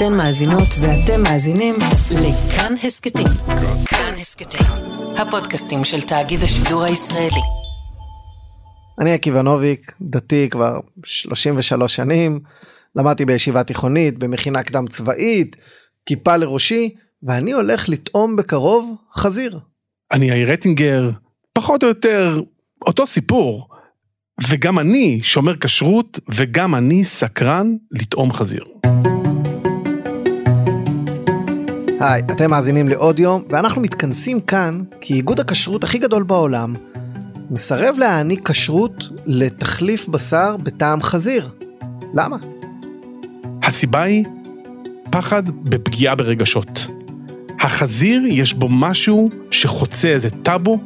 אתן מאזינות ואתם מאזינים לכאן הסכתים. כאן הסכתים, הפודקאסטים של תאגיד השידור הישראלי. אני עקיבא נוביק, דתי כבר 33 שנים, למדתי בישיבה תיכונית, במכינה קדם צבאית, כיפה לראשי, ואני הולך לטעום בקרוב חזיר. אני יאיר רטינגר, פחות או יותר אותו סיפור. וגם אני שומר כשרות, וגם אני סקרן לטעום חזיר. היי, אתם מאזינים לעוד יום, ואנחנו מתכנסים כאן כי איגוד הכשרות הכי גדול בעולם מסרב להעניק כשרות לתחליף בשר בטעם חזיר. למה? הסיבה היא פחד בפגיעה ברגשות. החזיר יש בו משהו שחוצה איזה טאבו,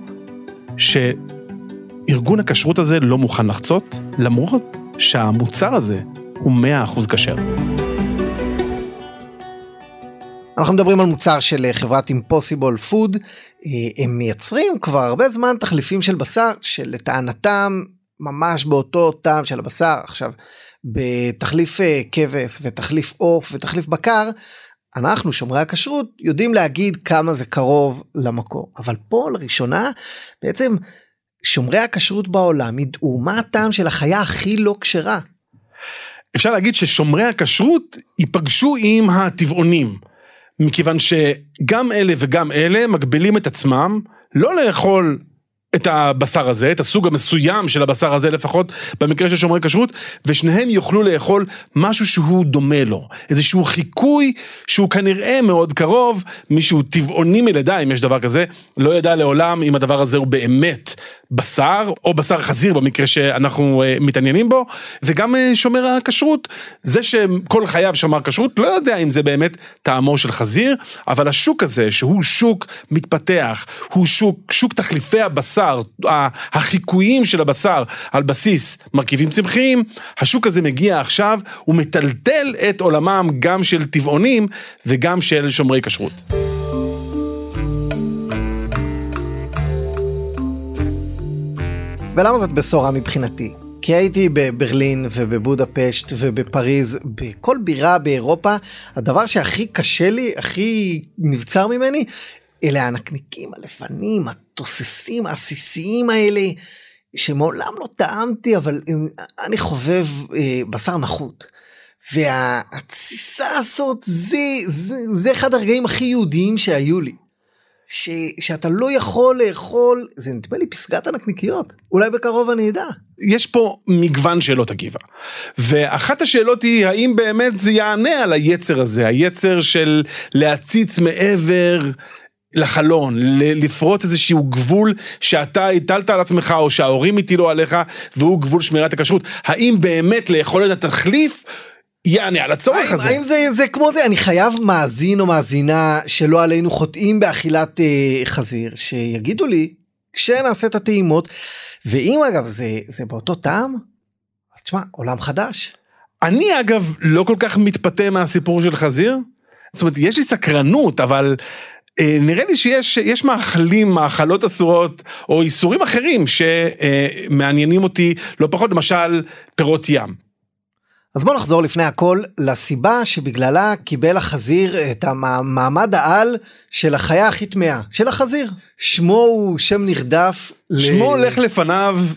שארגון הכשרות הזה לא מוכן לחצות, למרות שהמוצר הזה הוא 100% כשר. אנחנו מדברים על מוצר של חברת אימפוסיבול פוד, הם מייצרים כבר הרבה זמן תחליפים של בשר שלטענתם ממש באותו טעם של הבשר. עכשיו, בתחליף אה, כבש ותחליף עוף ותחליף בקר, אנחנו שומרי הכשרות יודעים להגיד כמה זה קרוב למקור, אבל פה לראשונה בעצם שומרי הכשרות בעולם ידעו מה הטעם של החיה הכי לא כשרה. אפשר להגיד ששומרי הכשרות ייפגשו עם הטבעונים. מכיוון שגם אלה וגם אלה מגבילים את עצמם לא לאכול את הבשר הזה, את הסוג המסוים של הבשר הזה לפחות, במקרה של שומרי כשרות, ושניהם יוכלו לאכול משהו שהוא דומה לו. איזשהו חיקוי שהוא כנראה מאוד קרוב, מישהו טבעוני מלידה, אם יש דבר כזה, לא ידע לעולם אם הדבר הזה הוא באמת בשר, או בשר חזיר במקרה שאנחנו uh, מתעניינים בו, וגם uh, שומר הכשרות, זה שכל חייו שמר כשרות, לא יודע אם זה באמת טעמו של חזיר, אבל השוק הזה, שהוא שוק מתפתח, הוא שוק, שוק תחליפי הבשר, החיקויים של הבשר על בסיס מרכיבים צמחיים, השוק הזה מגיע עכשיו, הוא מטלטל את עולמם גם של טבעונים וגם של שומרי כשרות. ולמה זאת בשורה מבחינתי? כי הייתי בברלין ובבודפשט ובפריז, בכל בירה באירופה, הדבר שהכי קשה לי, הכי נבצר ממני, אלה הנקניקים הלבנים, התוססים, העסיסיים האלה, שמעולם לא טעמתי, אבל אני חובב אה, בשר נחות. והתסיסה הזאת, זה, זה, זה אחד הרגעים הכי יהודיים שהיו לי. ש, שאתה לא יכול לאכול, זה נדמה לי פסגת הנקניקיות, אולי בקרוב אני אדע. יש פה מגוון שאלות עקיבא. ואחת השאלות היא, האם באמת זה יענה על היצר הזה, היצר של להציץ מעבר לחלון, לפרוץ איזשהו גבול שאתה הטלת על עצמך או שההורים הטילו עליך, והוא גבול שמירת הכשרות. האם באמת לאכול את התחליף יענה על הצורך האם, הזה. האם זה, זה כמו זה, אני חייב מאזין או מאזינה שלא עלינו חוטאים באכילת אה, חזיר, שיגידו לי, כשנעשה את הטעימות, ואם אגב זה, זה באותו טעם, אז תשמע, עולם חדש. אני אגב לא כל כך מתפתה מהסיפור של חזיר, זאת אומרת, יש לי סקרנות, אבל... אה, נראה לי שיש מאכלים, מאכלות אסורות, או איסורים אחרים שמעניינים אותי לא פחות, למשל פירות ים. אז בוא נחזור לפני הכל לסיבה שבגללה קיבל החזיר את המעמד העל של החיה הכי טמאה, של החזיר. שמו הוא שם נרדף. שמו ל... הולך לפניו אה,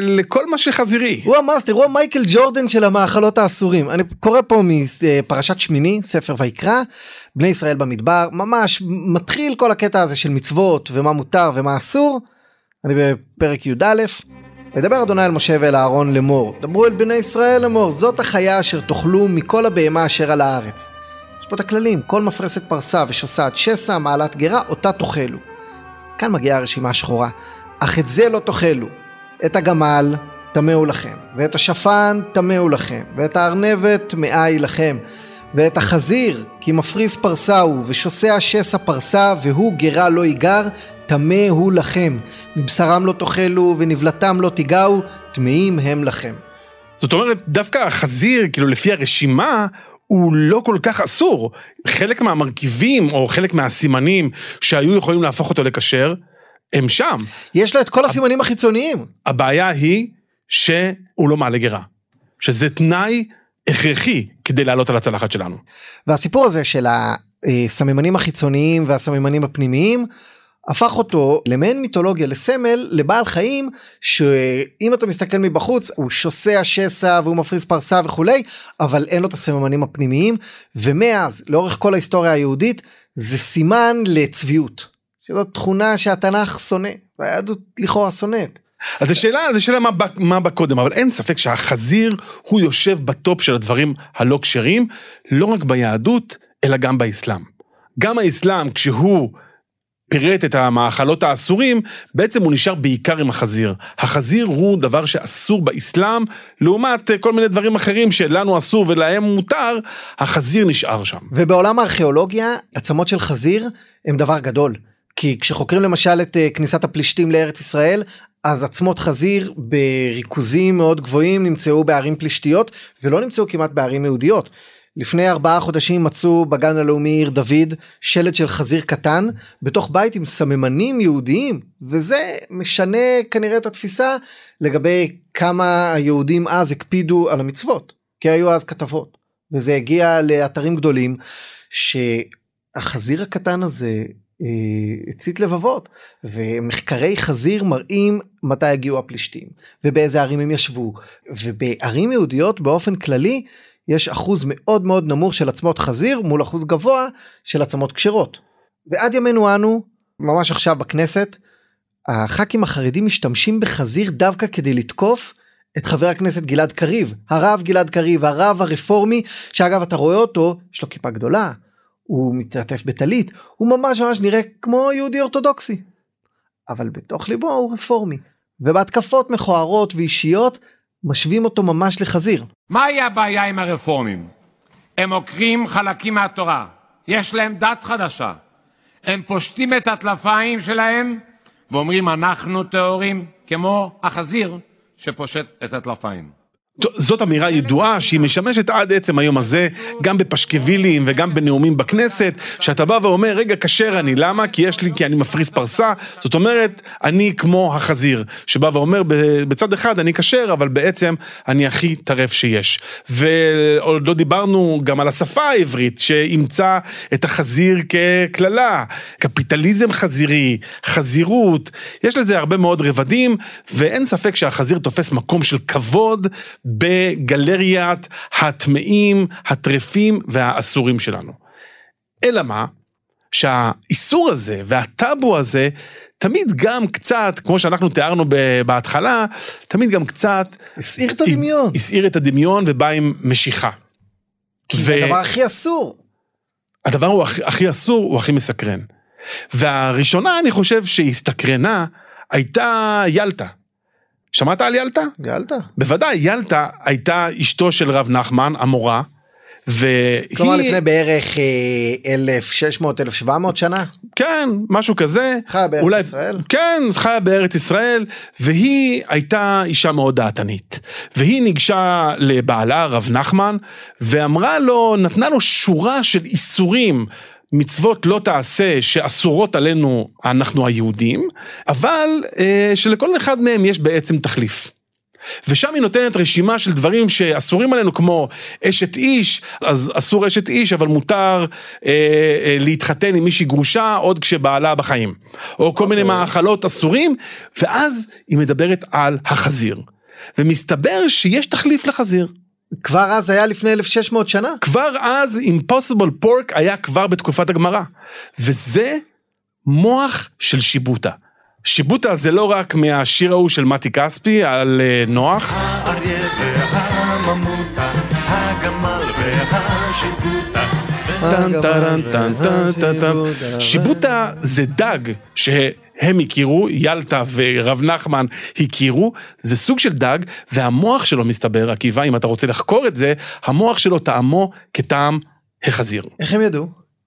לכל מה שחזירי. הוא המאסטר, הוא המייקל ג'ורדן של המאכלות האסורים. אני קורא פה מפרשת שמיני, ספר ויקרא, בני ישראל במדבר, ממש מתחיל כל הקטע הזה של מצוות ומה מותר ומה אסור. אני בפרק י"א. וידבר אדוני אל משה ואל אהרון לאמור, דברו אל בני ישראל לאמור, זאת החיה אשר תאכלו מכל הבהמה אשר על הארץ. יש פה את הכללים, כל מפרסת פרסה ושוסעת שסע, מעלת גרה, אותה תאכלו. כאן מגיעה הרשימה השחורה. אך את זה לא תאכלו. את הגמל טמאו לכם, ואת השפן טמאו לכם, ואת הארנבת טמאה היא לכם, ואת החזיר, כי מפריס פרסה הוא, ושוסע שסע פרסה, והוא גרה לא ייגר, טמא הוא לכם. מבשרם לא תאכלו, ונבלתם לא תיגעו, טמאים הם לכם. זאת אומרת, דווקא החזיר, כאילו לפי הרשימה, הוא לא כל כך אסור. חלק מהמרכיבים, או חלק מהסימנים שהיו יכולים להפוך אותו לכשר, הם שם. יש לו את כל הסימנים החיצוניים. הבעיה היא שהוא לא מעלה גרה. שזה תנאי הכרחי כדי לעלות על הצלחת שלנו. והסיפור הזה של הסממנים החיצוניים והסממנים הפנימיים הפך אותו למעין מיתולוגיה לסמל לבעל חיים שאם אתה מסתכל מבחוץ הוא שוסע שסע והוא מפריס פרסה וכולי אבל אין לו את הסממנים הפנימיים ומאז לאורך כל ההיסטוריה היהודית זה סימן לצביעות. שזאת תכונה שהתנ"ך שונא והיהדות לכאורה שונאת. אז השאלה, זו שאלה מה בא, מה בא קודם, אבל אין ספק שהחזיר הוא יושב בטופ של הדברים הלא כשרים, לא רק ביהדות, אלא גם באסלאם. גם האסלאם, כשהוא פירט את המאכלות האסורים, בעצם הוא נשאר בעיקר עם החזיר. החזיר הוא דבר שאסור באסלאם, לעומת כל מיני דברים אחרים שלנו אסור ולהם מותר, החזיר נשאר שם. ובעולם הארכיאולוגיה, עצמות של חזיר הם דבר גדול. כי כשחוקרים למשל את אה, כניסת הפלישתים לארץ ישראל, אז עצמות חזיר בריכוזים מאוד גבוהים נמצאו בערים פלישתיות ולא נמצאו כמעט בערים יהודיות. לפני ארבעה חודשים מצאו בגן הלאומי עיר דוד שלט של חזיר קטן בתוך בית עם סממנים יהודיים וזה משנה כנראה את התפיסה לגבי כמה היהודים אז הקפידו על המצוות כי היו אז כתבות וזה הגיע לאתרים גדולים שהחזיר הקטן הזה הצית לבבות ומחקרי חזיר מראים מתי הגיעו הפלישתים ובאיזה ערים הם ישבו ובערים יהודיות באופן כללי יש אחוז מאוד מאוד נמוך של עצמות חזיר מול אחוז גבוה של עצמות כשרות. ועד ימינו אנו ממש עכשיו בכנסת הח"כים החרדים משתמשים בחזיר דווקא כדי לתקוף את חבר הכנסת גלעד קריב הרב גלעד קריב הרב הרפורמי שאגב אתה רואה אותו יש לו כיפה גדולה הוא מתעטף בטלית, הוא ממש ממש נראה כמו יהודי אורתודוקסי. אבל בתוך ליבו הוא רפורמי, ובהתקפות מכוערות ואישיות משווים אותו ממש לחזיר. מהי הבעיה עם הרפורמים? הם עוקרים חלקים מהתורה, יש להם דת חדשה. הם פושטים את הטלפיים שלהם ואומרים אנחנו טהורים, כמו החזיר שפושט את הטלפיים. זאת אמירה ידועה שהיא משמשת עד עצם היום הזה, גם בפשקווילים וגם בנאומים בכנסת, שאתה בא ואומר, רגע, כשר אני, למה? כי יש לי, כי אני מפריס פרסה, זאת אומרת, אני כמו החזיר, שבא ואומר, בצד אחד אני כשר, אבל בעצם אני הכי טרף שיש. ועוד לא דיברנו גם על השפה העברית, שאימצה את החזיר כקללה, קפיטליזם חזירי, חזירות, יש לזה הרבה מאוד רבדים, ואין ספק שהחזיר תופס מקום של כבוד. בגלריית הטמאים, הטרפים והאסורים שלנו. אלא מה? שהאיסור הזה והטאבו הזה תמיד גם קצת, כמו שאנחנו תיארנו בהתחלה, תמיד גם קצת... הסעיר את הדמיון. הסעיר את הדמיון ובא עם משיכה. כי ו... זה הדבר הכי אסור. הדבר הוא הכי, הכי אסור, הוא הכי מסקרן. והראשונה, אני חושב, שהסתקרנה, הייתה ילטה. שמעת על ילטה? ילטה. בוודאי, ילטה הייתה אשתו של רב נחמן, המורה, והיא... כלומר לפני בערך 1600-1700 אה, שנה? כן, משהו כזה. חיה בארץ אולי... ישראל? כן, חיה בארץ ישראל, והיא הייתה אישה מאוד דעתנית. והיא ניגשה לבעלה, רב נחמן, ואמרה לו, נתנה לו שורה של איסורים מצוות לא תעשה שאסורות עלינו אנחנו היהודים, אבל אה, שלכל אחד מהם יש בעצם תחליף. ושם היא נותנת רשימה של דברים שאסורים עלינו כמו אשת איש, אז אסור אשת איש אבל מותר אה, אה, להתחתן עם מישהי גרושה עוד כשבעלה בחיים. או כל okay. מיני אוקיי. מאכלות אסורים, ואז היא מדברת על החזיר. ומסתבר שיש תחליף לחזיר. כבר אז היה לפני 1600 שנה? כבר אז אימפוסיבל פורק היה כבר בתקופת הגמרא. וזה מוח של שיבוטה. שיבוטה זה לא רק מהשיר ההוא של מתי כספי על uh, נוח. האריה והממותה, הגמל והשיבוטה. שיבוטה זה דג הם הכירו, ילטה ורב נחמן הכירו, זה סוג של דג, והמוח שלו מסתבר, עקיבא, אם אתה רוצה לחקור את זה, המוח שלו טעמו כטעם החזיר. איך הם ידעו?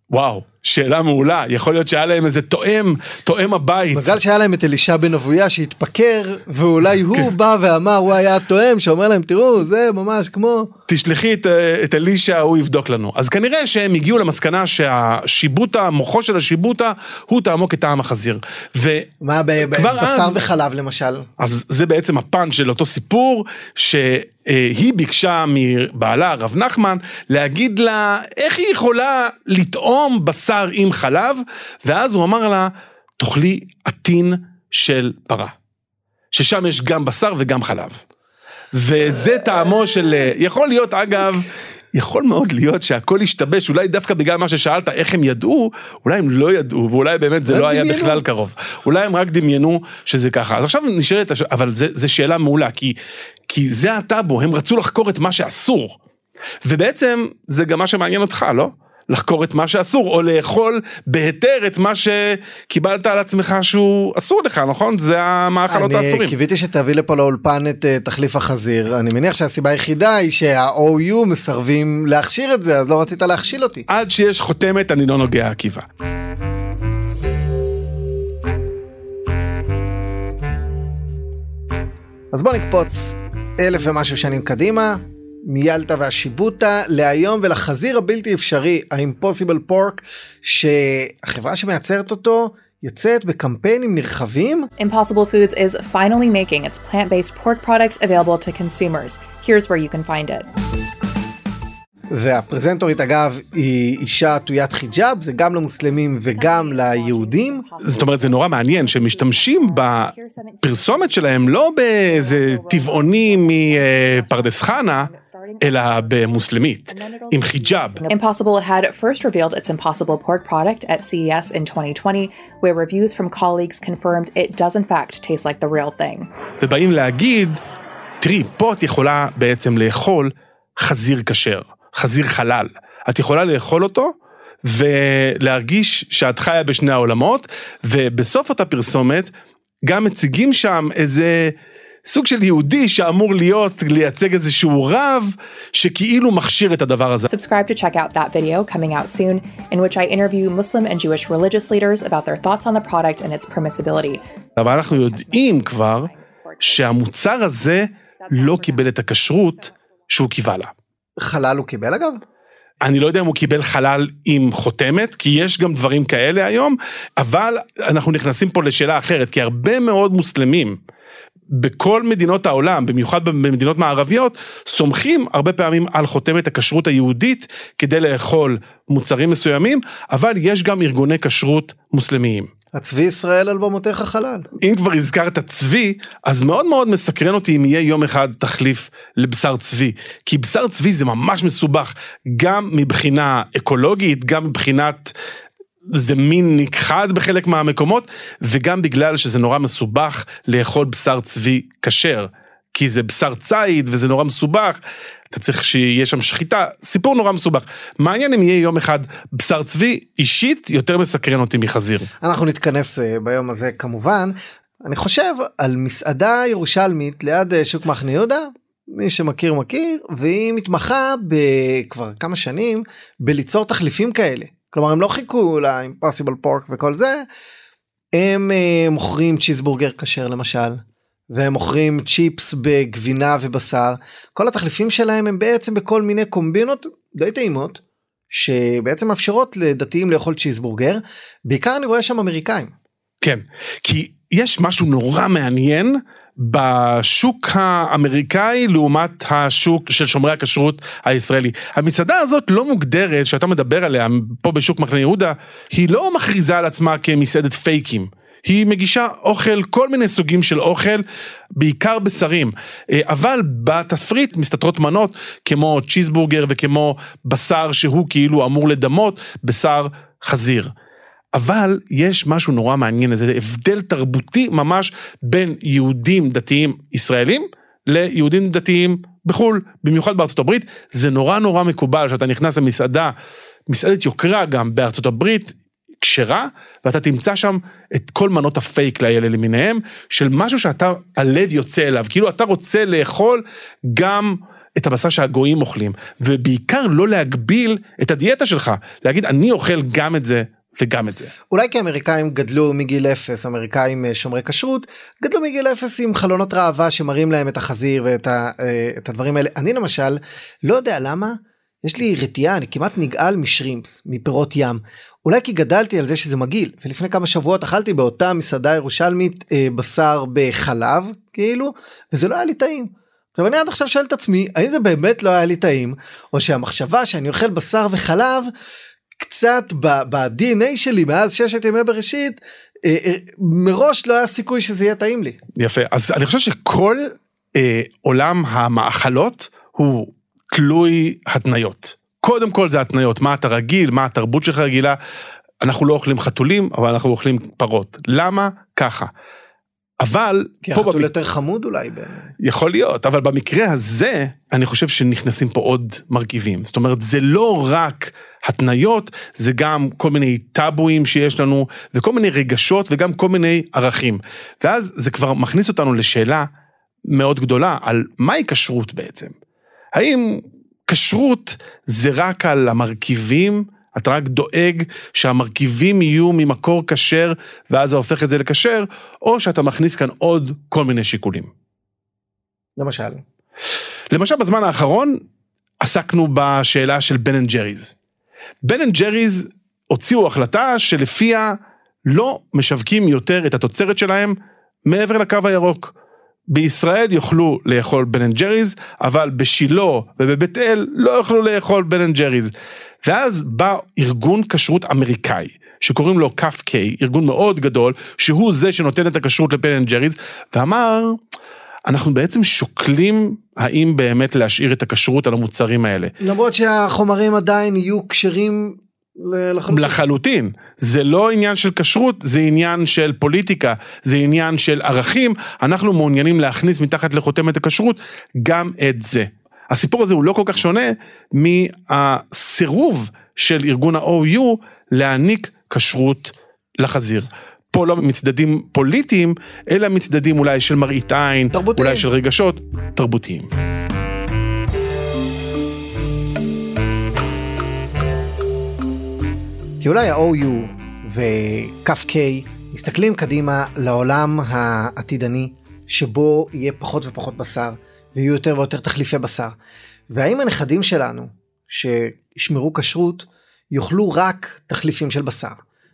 וואו, שאלה מעולה, יכול להיות שהיה להם איזה תואם, תואם הבית. מזל שהיה להם את אלישע בן אבויה שהתפקר ואולי הוא כן. בא ואמר הוא היה התואם שאומר להם תראו זה ממש כמו תשלחי את, אה, את אלישע, הוא יבדוק לנו. אז כנראה שהם הגיעו למסקנה שהשיבוטה, מוחו של השיבוטה, הוא טעמו כטעם החזיר. ו... מה ב- ב- כבר בשר אז- וחלב למשל. אז זה בעצם הפאנץ' של אותו סיפור, שהיא ביקשה מבעלה, הרב נחמן, להגיד לה איך היא יכולה לטעום בשר עם חלב, ואז הוא אמר לה, תאכלי עטין של פרה. ששם יש גם בשר וגם חלב. וזה טעמו של, יכול להיות אגב, יכול מאוד להיות שהכל השתבש, אולי דווקא בגלל מה ששאלת, איך הם ידעו, אולי הם לא ידעו, ואולי באמת זה לא היה דמיינו. בכלל קרוב. אולי הם רק דמיינו שזה ככה. אז עכשיו נשאלת, אבל זה שאלה מעולה, כי, כי זה הטאבו, הם רצו לחקור את מה שאסור. ובעצם זה גם מה שמעניין אותך, לא? לחקור את מה שאסור, או לאכול בהיתר את מה שקיבלת על עצמך שהוא אסור לך, נכון? זה המאכלות אני האסורים. קיוויתי שתביא לפה לאולפן את אה, תחליף החזיר אני מניח שהסיבה היחידה היא שה-OU מסרבים להכשיר את זה אז לא רצית להכשיל אותי. עד שיש חותמת אני לא נוגע עקיבא. אז בוא נקפוץ אלף ומשהו שנים קדימה, מיאלטה והשיבוטה להיום ולחזיר הבלתי אפשרי, ה-impossible pork, שהחברה שמייצרת אותו יוצאת בקמפיינים נרחבים. Impossible Foods is finally making its plant based pork products available to consumers. Here's where you can find it. והפרזנטורית אגב היא אישה עטוית חיג'אב, זה גם למוסלמים וגם ליהודים. זאת אומרת זה נורא מעניין שהם משתמשים בפרסומת שלהם לא באיזה טבעוני מפרדס חנה אלא במוסלמית עם חיג'אב. Impossible had first revealed its Impossible pork product at CES in 2020, where reviews from colleagues confirmed it does in fact taste like the real thing. ובאים להגיד תראי פה את יכולה בעצם לאכול חזיר כשר חזיר חלל את יכולה לאכול אותו ולהרגיש שאת חיה בשני העולמות ובסוף אותה פרסומת גם מציגים שם איזה סוג של יהודי שאמור להיות לייצג איזשהו רב שכאילו מכשיר את הדבר הזה. Subscribe to check out that video coming out soon, in which I interview Muslim and Jewish religious leaders about their thoughts on the product and its permissibility. אבל אנחנו יודעים כבר שהמוצר הזה לא קיבל את הכשרות שהוא קיווה לה. חלל הוא קיבל אגב? אני לא יודע אם הוא קיבל חלל עם חותמת, כי יש גם דברים כאלה היום, אבל אנחנו נכנסים פה לשאלה אחרת, כי הרבה מאוד מוסלמים בכל מדינות העולם, במיוחד במדינות מערביות, סומכים הרבה פעמים על חותמת הכשרות היהודית כדי לאכול מוצרים מסוימים, אבל יש גם ארגוני כשרות מוסלמיים. הצבי ישראל על במותיך חלל. אם כבר הזכרת צבי, אז מאוד מאוד מסקרן אותי אם יהיה יום אחד תחליף לבשר צבי. כי בשר צבי זה ממש מסובך, גם מבחינה אקולוגית, גם מבחינת... זה מין נכחד בחלק מהמקומות, וגם בגלל שזה נורא מסובך לאכול בשר צבי כשר. כי זה בשר ציד וזה נורא מסובך, אתה צריך שיהיה שם שחיטה, סיפור נורא מסובך. מעניין אם יהיה יום אחד בשר צבי, אישית יותר מסקרן אותי מחזיר. אנחנו נתכנס אה, ביום הזה כמובן. אני חושב על מסעדה ירושלמית ליד אה, שוק מחנה יהודה, מי שמכיר מכיר, והיא מתמחה כבר כמה שנים בליצור תחליפים כאלה. כלומר הם לא חיכו ל-impossible pork וכל זה, הם אה, מוכרים צ'יזבורגר כשר למשל. והם מוכרים צ'יפס בגבינה ובשר כל התחליפים שלהם הם בעצם בכל מיני קומבינות די טעימות שבעצם מאפשרות לדתיים לאכול צ'יזבורגר בעיקר אני רואה שם אמריקאים. כן, כי יש משהו נורא מעניין בשוק האמריקאי לעומת השוק של שומרי הכשרות הישראלי. המסעדה הזאת לא מוגדרת, שאתה מדבר עליה פה בשוק מחנה יהודה, היא לא מכריזה על עצמה כמסעדת פייקים. היא מגישה אוכל, כל מיני סוגים של אוכל, בעיקר בשרים. אה, אבל בתפריט מסתתרות מנות כמו צ'יזבורגר וכמו בשר שהוא כאילו אמור לדמות בשר חזיר. אבל יש משהו נורא מעניין, איזה הבדל תרבותי ממש בין יהודים דתיים ישראלים ליהודים דתיים בחו"ל, במיוחד בארצות הברית. זה נורא נורא מקובל שאתה נכנס למסעדה, מסעדת יוקרה גם בארצות הברית, כשרה, ואתה תמצא שם את כל מנות הפייק האלה למיניהם, של משהו שאתה, הלב יוצא אליו, כאילו אתה רוצה לאכול גם את הבשר שהגויים אוכלים, ובעיקר לא להגביל את הדיאטה שלך, להגיד אני אוכל גם את זה וגם את זה. אולי כי אמריקאים גדלו מגיל אפס, אמריקאים אה, שומרי כשרות, גדלו מגיל אפס עם חלונות ראווה שמראים להם את החזיר ואת ה, אה, את הדברים האלה. אני למשל, לא יודע למה, יש לי רתיעה, אני כמעט נגעל משרימפס, מפירות ים. אולי כי גדלתי על זה שזה מגעיל, ולפני כמה שבועות אכלתי באותה מסעדה ירושלמית אה, בשר בחלב, כאילו, וזה לא היה לי טעים. עכשיו אני עד עכשיו שואל את עצמי, האם זה באמת לא היה לי טעים, או שהמחשבה שאני אוכל בשר וחלב, קצת ב-DNA שלי מאז ששת ימי בראשית, אה, אה, מראש לא היה סיכוי שזה יהיה טעים לי. יפה, אז אני חושב שכל אה, עולם המאכלות הוא תלוי התניות. קודם כל זה התניות, מה אתה רגיל, מה התרבות שלך רגילה. אנחנו לא אוכלים חתולים, אבל אנחנו אוכלים פרות. למה? ככה. אבל כי החתול במק... יותר חמוד אולי. ב... יכול להיות, אבל במקרה הזה אני חושב שנכנסים פה עוד מרכיבים. זאת אומרת, זה לא רק התניות, זה גם כל מיני טאבואים שיש לנו, וכל מיני רגשות וגם כל מיני ערכים. ואז זה כבר מכניס אותנו לשאלה מאוד גדולה על מהי כשרות בעצם. האם כשרות זה רק על המרכיבים, אתה רק דואג שהמרכיבים יהיו ממקור כשר ואז זה הופך את זה לכשר, או שאתה מכניס כאן עוד כל מיני שיקולים. למשל? למשל בזמן האחרון עסקנו בשאלה של בן אנד ג'ריז. בן אנד ג'ריז הוציאו החלטה שלפיה לא משווקים יותר את התוצרת שלהם מעבר לקו הירוק. בישראל יוכלו לאכול בן אנד ג'ריז, אבל בשילה ובבית אל לא יוכלו לאכול בן אנד ג'ריז. ואז בא ארגון כשרות אמריקאי, שקוראים לו כף קיי, ארגון מאוד גדול, שהוא זה שנותן את הכשרות לבן אנד ג'ריז, ואמר, אנחנו בעצם שוקלים האם באמת להשאיר את הכשרות על המוצרים האלה. למרות שהחומרים עדיין יהיו כשרים לחלוטין. לחלוטין. זה לא עניין של כשרות, זה עניין של פוליטיקה, זה עניין של ערכים, אנחנו מעוניינים להכניס מתחת לחותמת הכשרות גם את זה. הסיפור הזה הוא לא כל כך שונה מהסירוב של ארגון ה-OU להעניק כשרות לחזיר. פה לא מצדדים פוליטיים, אלא מצדדים אולי של מראית עין, תרבותיים. אולי של רגשות, תרבותיים. כי אולי ה-OU וכ"k מסתכלים קדימה לעולם העתידני שבו יהיה פחות ופחות בשר ויהיו יותר ויותר תחליפי בשר. והאם הנכדים שלנו שישמרו כשרות יאכלו רק תחליפים של בשר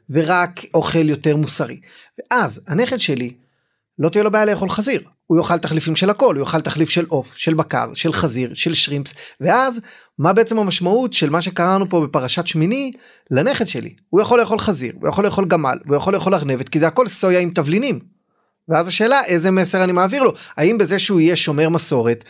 ורק אוכל יותר מוסרי. ואז הנכד שלי לא תהיה לו בעיה לאכול חזיר. הוא יאכל תחליפים של הכל, הוא יאכל תחליף של עוף, של בקר, של חזיר, של שרימפס, ואז מה בעצם המשמעות של מה שקראנו פה בפרשת שמיני לנכד שלי? הוא יכול לאכול חזיר, הוא יכול לאכול גמל, הוא יכול לאכול ארנבת, כי זה הכל סויה עם תבלינים. ואז השאלה איזה מסר אני מעביר לו, האם בזה שהוא יהיה שומר מסורת,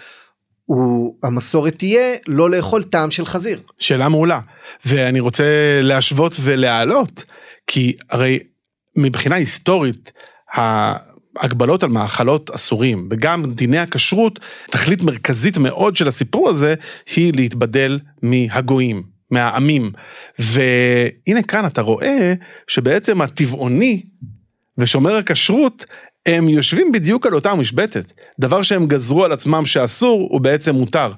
הוא, המסורת תהיה לא לאכול טעם של חזיר. שאלה מעולה, ואני רוצה להשוות ולהעלות, כי הרי מבחינה היסטורית, הגבלות על מאכלות אסורים וגם דיני הכשרות, תכלית מרכזית מאוד של הסיפור הזה היא להתבדל מהגויים, מהעמים. והנה כאן אתה רואה שבעצם הטבעוני ושומר הכשרות הם יושבים בדיוק על אותה משבצת. דבר שהם גזרו על עצמם שאסור הוא בעצם מותר.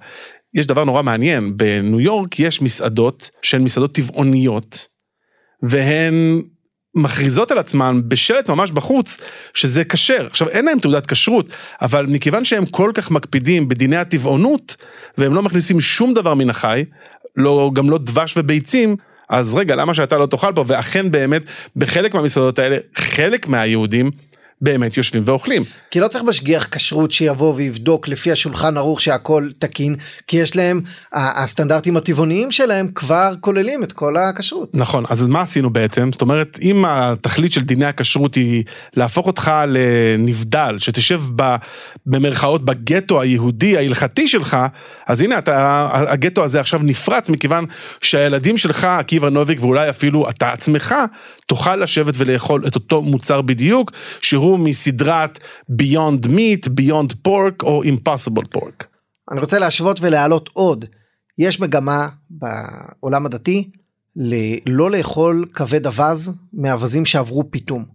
יש דבר נורא מעניין, בניו יורק יש מסעדות שהן מסעדות טבעוניות והן מכריזות על עצמן בשלט ממש בחוץ שזה כשר. עכשיו אין להם תעודת כשרות אבל מכיוון שהם כל כך מקפידים בדיני הטבעונות והם לא מכניסים שום דבר מן החי לא גם לא דבש וביצים אז רגע למה שאתה לא תאכל פה? ואכן באמת בחלק מהמסעדות האלה חלק מהיהודים באמת יושבים ואוכלים. כי לא צריך משגיח כשרות שיבוא ויבדוק לפי השולחן ערוך שהכל תקין, כי יש להם, הסטנדרטים הטבעוניים שלהם כבר כוללים את כל הכשרות. נכון, אז מה עשינו בעצם? זאת אומרת, אם התכלית של דיני הכשרות היא להפוך אותך לנבדל, שתשב ב, במרכאות בגטו היהודי ההלכתי שלך, אז הנה אתה, הגטו הזה עכשיו נפרץ מכיוון שהילדים שלך, עקיבא נוביק ואולי אפילו אתה עצמך, תוכל לשבת ולאכול את אותו מוצר בדיוק, שהוא מסדרת Beyond Meat, Beyond Pork או Impossible Pork. אני רוצה להשוות ולהעלות עוד. יש מגמה בעולם הדתי לא לאכול כבד אווז מאווזים שעברו פיתום.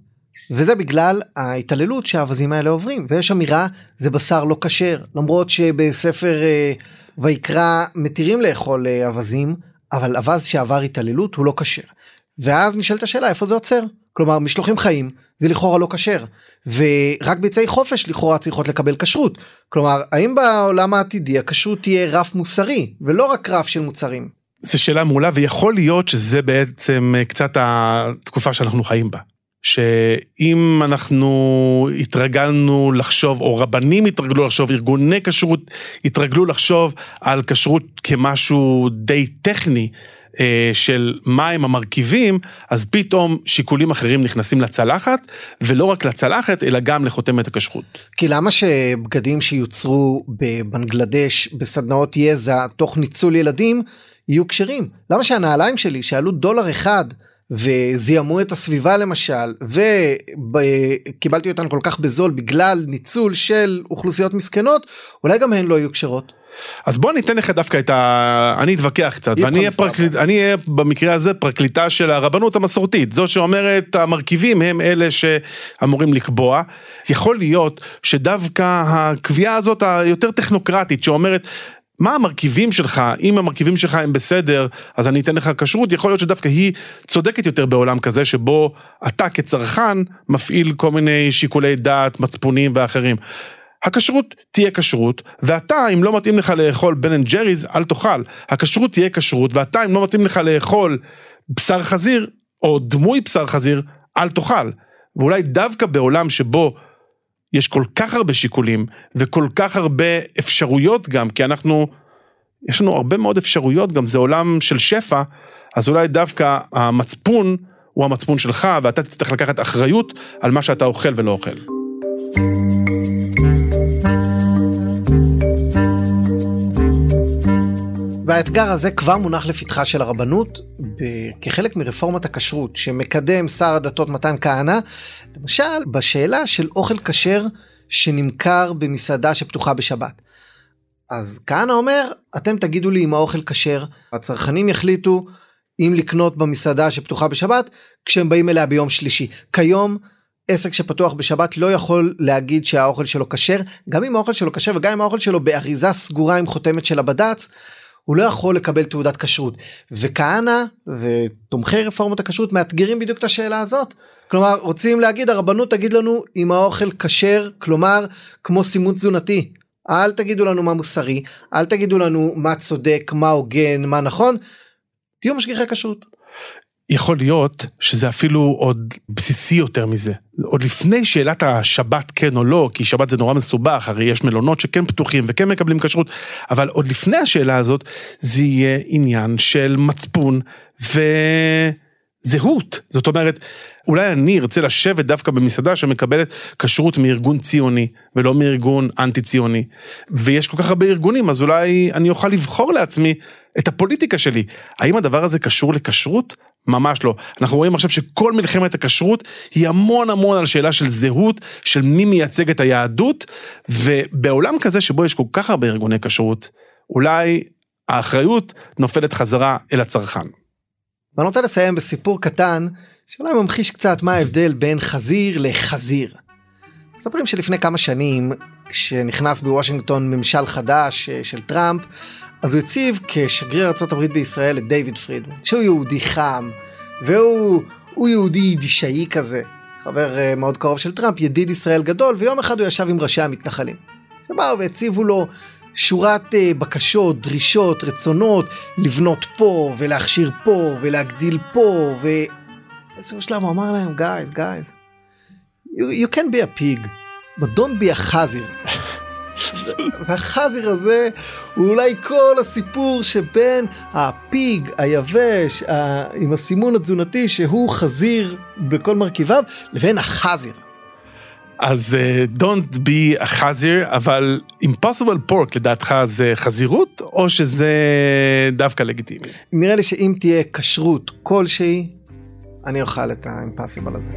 וזה בגלל ההתעללות שהאווזים האלה עוברים ויש אמירה זה בשר לא כשר למרות שבספר אה, ויקרא מתירים לאכול אה, אווזים, אבל אווז שעבר התעללות הוא לא כשר. ואז נשאלת השאלה איפה זה עוצר. כלומר משלוחים חיים זה לכאורה לא כשר ורק ביצי חופש לכאורה צריכות לקבל כשרות כלומר האם בעולם העתידי הכשרות תהיה רף מוסרי ולא רק רף של מוצרים. זו שאלה מעולה ויכול להיות שזה בעצם אה, קצת התקופה שאנחנו חיים בה. שאם אנחנו התרגלנו לחשוב, או רבנים התרגלו לחשוב, ארגוני כשרות התרגלו לחשוב על כשרות כמשהו די טכני, של מהם המרכיבים, אז פתאום שיקולים אחרים נכנסים לצלחת, ולא רק לצלחת, אלא גם לחותמת הכשרות. כי למה שבגדים שיוצרו בבנגלדש בסדנאות יזע תוך ניצול ילדים יהיו כשרים? למה שהנעליים שלי שעלו דולר אחד וזיהמו את הסביבה למשל וקיבלתי אותן כל כך בזול בגלל ניצול של אוכלוסיות מסכנות אולי גם הן לא יהיו כשרות. אז בוא ניתן לך דווקא את ה... אני אתווכח קצת, ואני אהיה, פרקליט... אני אהיה במקרה הזה פרקליטה של הרבנות המסורתית, זו שאומרת המרכיבים הם אלה שאמורים לקבוע. יכול להיות שדווקא הקביעה הזאת היותר טכנוקרטית שאומרת מה המרכיבים שלך, אם המרכיבים שלך הם בסדר, אז אני אתן לך כשרות, יכול להיות שדווקא היא צודקת יותר בעולם כזה, שבו אתה כצרכן מפעיל כל מיני שיקולי דעת, מצפונים ואחרים. הכשרות תהיה כשרות, ואתה, אם לא מתאים לך לאכול בן אנד ג'ריז, אל תאכל. הכשרות תהיה כשרות, ואתה, אם לא מתאים לך לאכול בשר חזיר, או דמוי בשר חזיר, אל תאכל. ואולי דווקא בעולם שבו יש כל כך הרבה שיקולים, וכל כך הרבה אפשרויות גם, כי אנחנו, יש לנו הרבה מאוד אפשרויות גם, זה עולם של שפע, אז אולי דווקא המצפון הוא המצפון שלך, ואתה תצטרך לקחת אחריות על מה שאתה אוכל ולא אוכל. והאתגר הזה כבר מונח לפתחה של הרבנות כחלק מרפורמת הכשרות שמקדם שר הדתות מתן כהנא, למשל בשאלה של אוכל כשר שנמכר במסעדה שפתוחה בשבת. אז כהנא אומר, אתם תגידו לי אם האוכל כשר, הצרכנים יחליטו אם לקנות במסעדה שפתוחה בשבת כשהם באים אליה ביום שלישי. כיום עסק שפתוח בשבת לא יכול להגיד שהאוכל שלו כשר, גם אם האוכל שלו כשר וגם אם האוכל שלו באריזה סגורה עם חותמת של הבד"ץ, הוא לא יכול לקבל תעודת כשרות. וכהנא ותומכי רפורמת הכשרות מאתגרים בדיוק את השאלה הזאת. כלומר רוצים להגיד הרבנות תגיד לנו אם האוכל כשר כלומר כמו סימון תזונתי. אל תגידו לנו מה מוסרי אל תגידו לנו מה צודק מה הוגן מה נכון. תהיו משגיחי כשרות. יכול להיות שזה אפילו עוד בסיסי יותר מזה. עוד לפני שאלת השבת כן או לא, כי שבת זה נורא מסובך, הרי יש מלונות שכן פתוחים וכן מקבלים כשרות, אבל עוד לפני השאלה הזאת, זה יהיה עניין של מצפון וזהות. זאת אומרת, אולי אני ארצה לשבת דווקא במסעדה שמקבלת כשרות מארגון ציוני ולא מארגון אנטי ציוני. ויש כל כך הרבה ארגונים אז אולי אני אוכל לבחור לעצמי את הפוליטיקה שלי. האם הדבר הזה קשור לכשרות? ממש לא. אנחנו רואים עכשיו שכל מלחמת הכשרות היא המון המון על שאלה של זהות, של מי מייצג את היהדות, ובעולם כזה שבו יש כל כך הרבה ארגוני כשרות, אולי האחריות נופלת חזרה אל הצרכן. ואני רוצה לסיים בסיפור קטן שאולי ממחיש קצת מה ההבדל בין חזיר לחזיר. מספרים שלפני כמה שנים, כשנכנס בוושינגטון ממשל חדש אה, של טראמפ, אז הוא הציב כשגריר ארה"ב בישראל את דיוויד פרידמן, שהוא יהודי חם, והוא יהודי יידישאי כזה, חבר uh, מאוד קרוב של טראמפ, ידיד ישראל גדול, ויום אחד הוא ישב עם ראשי המתנחלים. שבאו והציבו לו שורת uh, בקשות, דרישות, רצונות, לבנות פה, ולהכשיר פה, ולהגדיל פה, ו... באיזשהו שלב הוא אמר להם, guys, guys, you, you can be a pig, but don't be a חזיר. והחזיר הזה הוא אולי כל הסיפור שבין הפיג היבש ה... עם הסימון התזונתי שהוא חזיר בכל מרכיביו לבין החזיר. אז uh, don't be a חזיר אבל impossible pork לדעתך זה חזירות או שזה דווקא לגיטימי? נראה לי שאם תהיה כשרות כלשהי אני אוכל את ה-impossible הזה.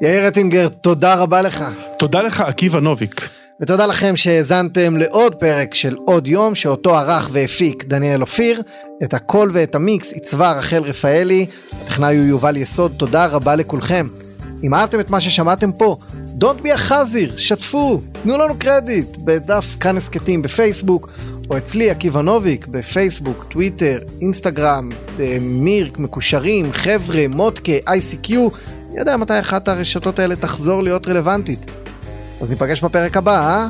יאיר אטינגר, תודה רבה לך. תודה לך, עקיבא נוביק. ותודה לכם שהאזנתם לעוד פרק של עוד יום, שאותו ערך והפיק דניאל אופיר. את הקול ואת המיקס עיצבה רחל רפאלי, הטכנאי הוא יובל יסוד, תודה רבה לכולכם. אם אהבתם את מה ששמעתם פה, Don't be a חזיר, שתפו, תנו לנו קרדיט בדף כאן הסכתים בפייסבוק, או אצלי עקיבא נוביק בפייסבוק, טוויטר, אינסטגרם, אה, מירק, מקושרים, חבר'ה, ICQ, אני יודע מתי אחת הרשתות האלה תחזור להיות רלוונטית. אז ניפגש בפרק הבא, אה?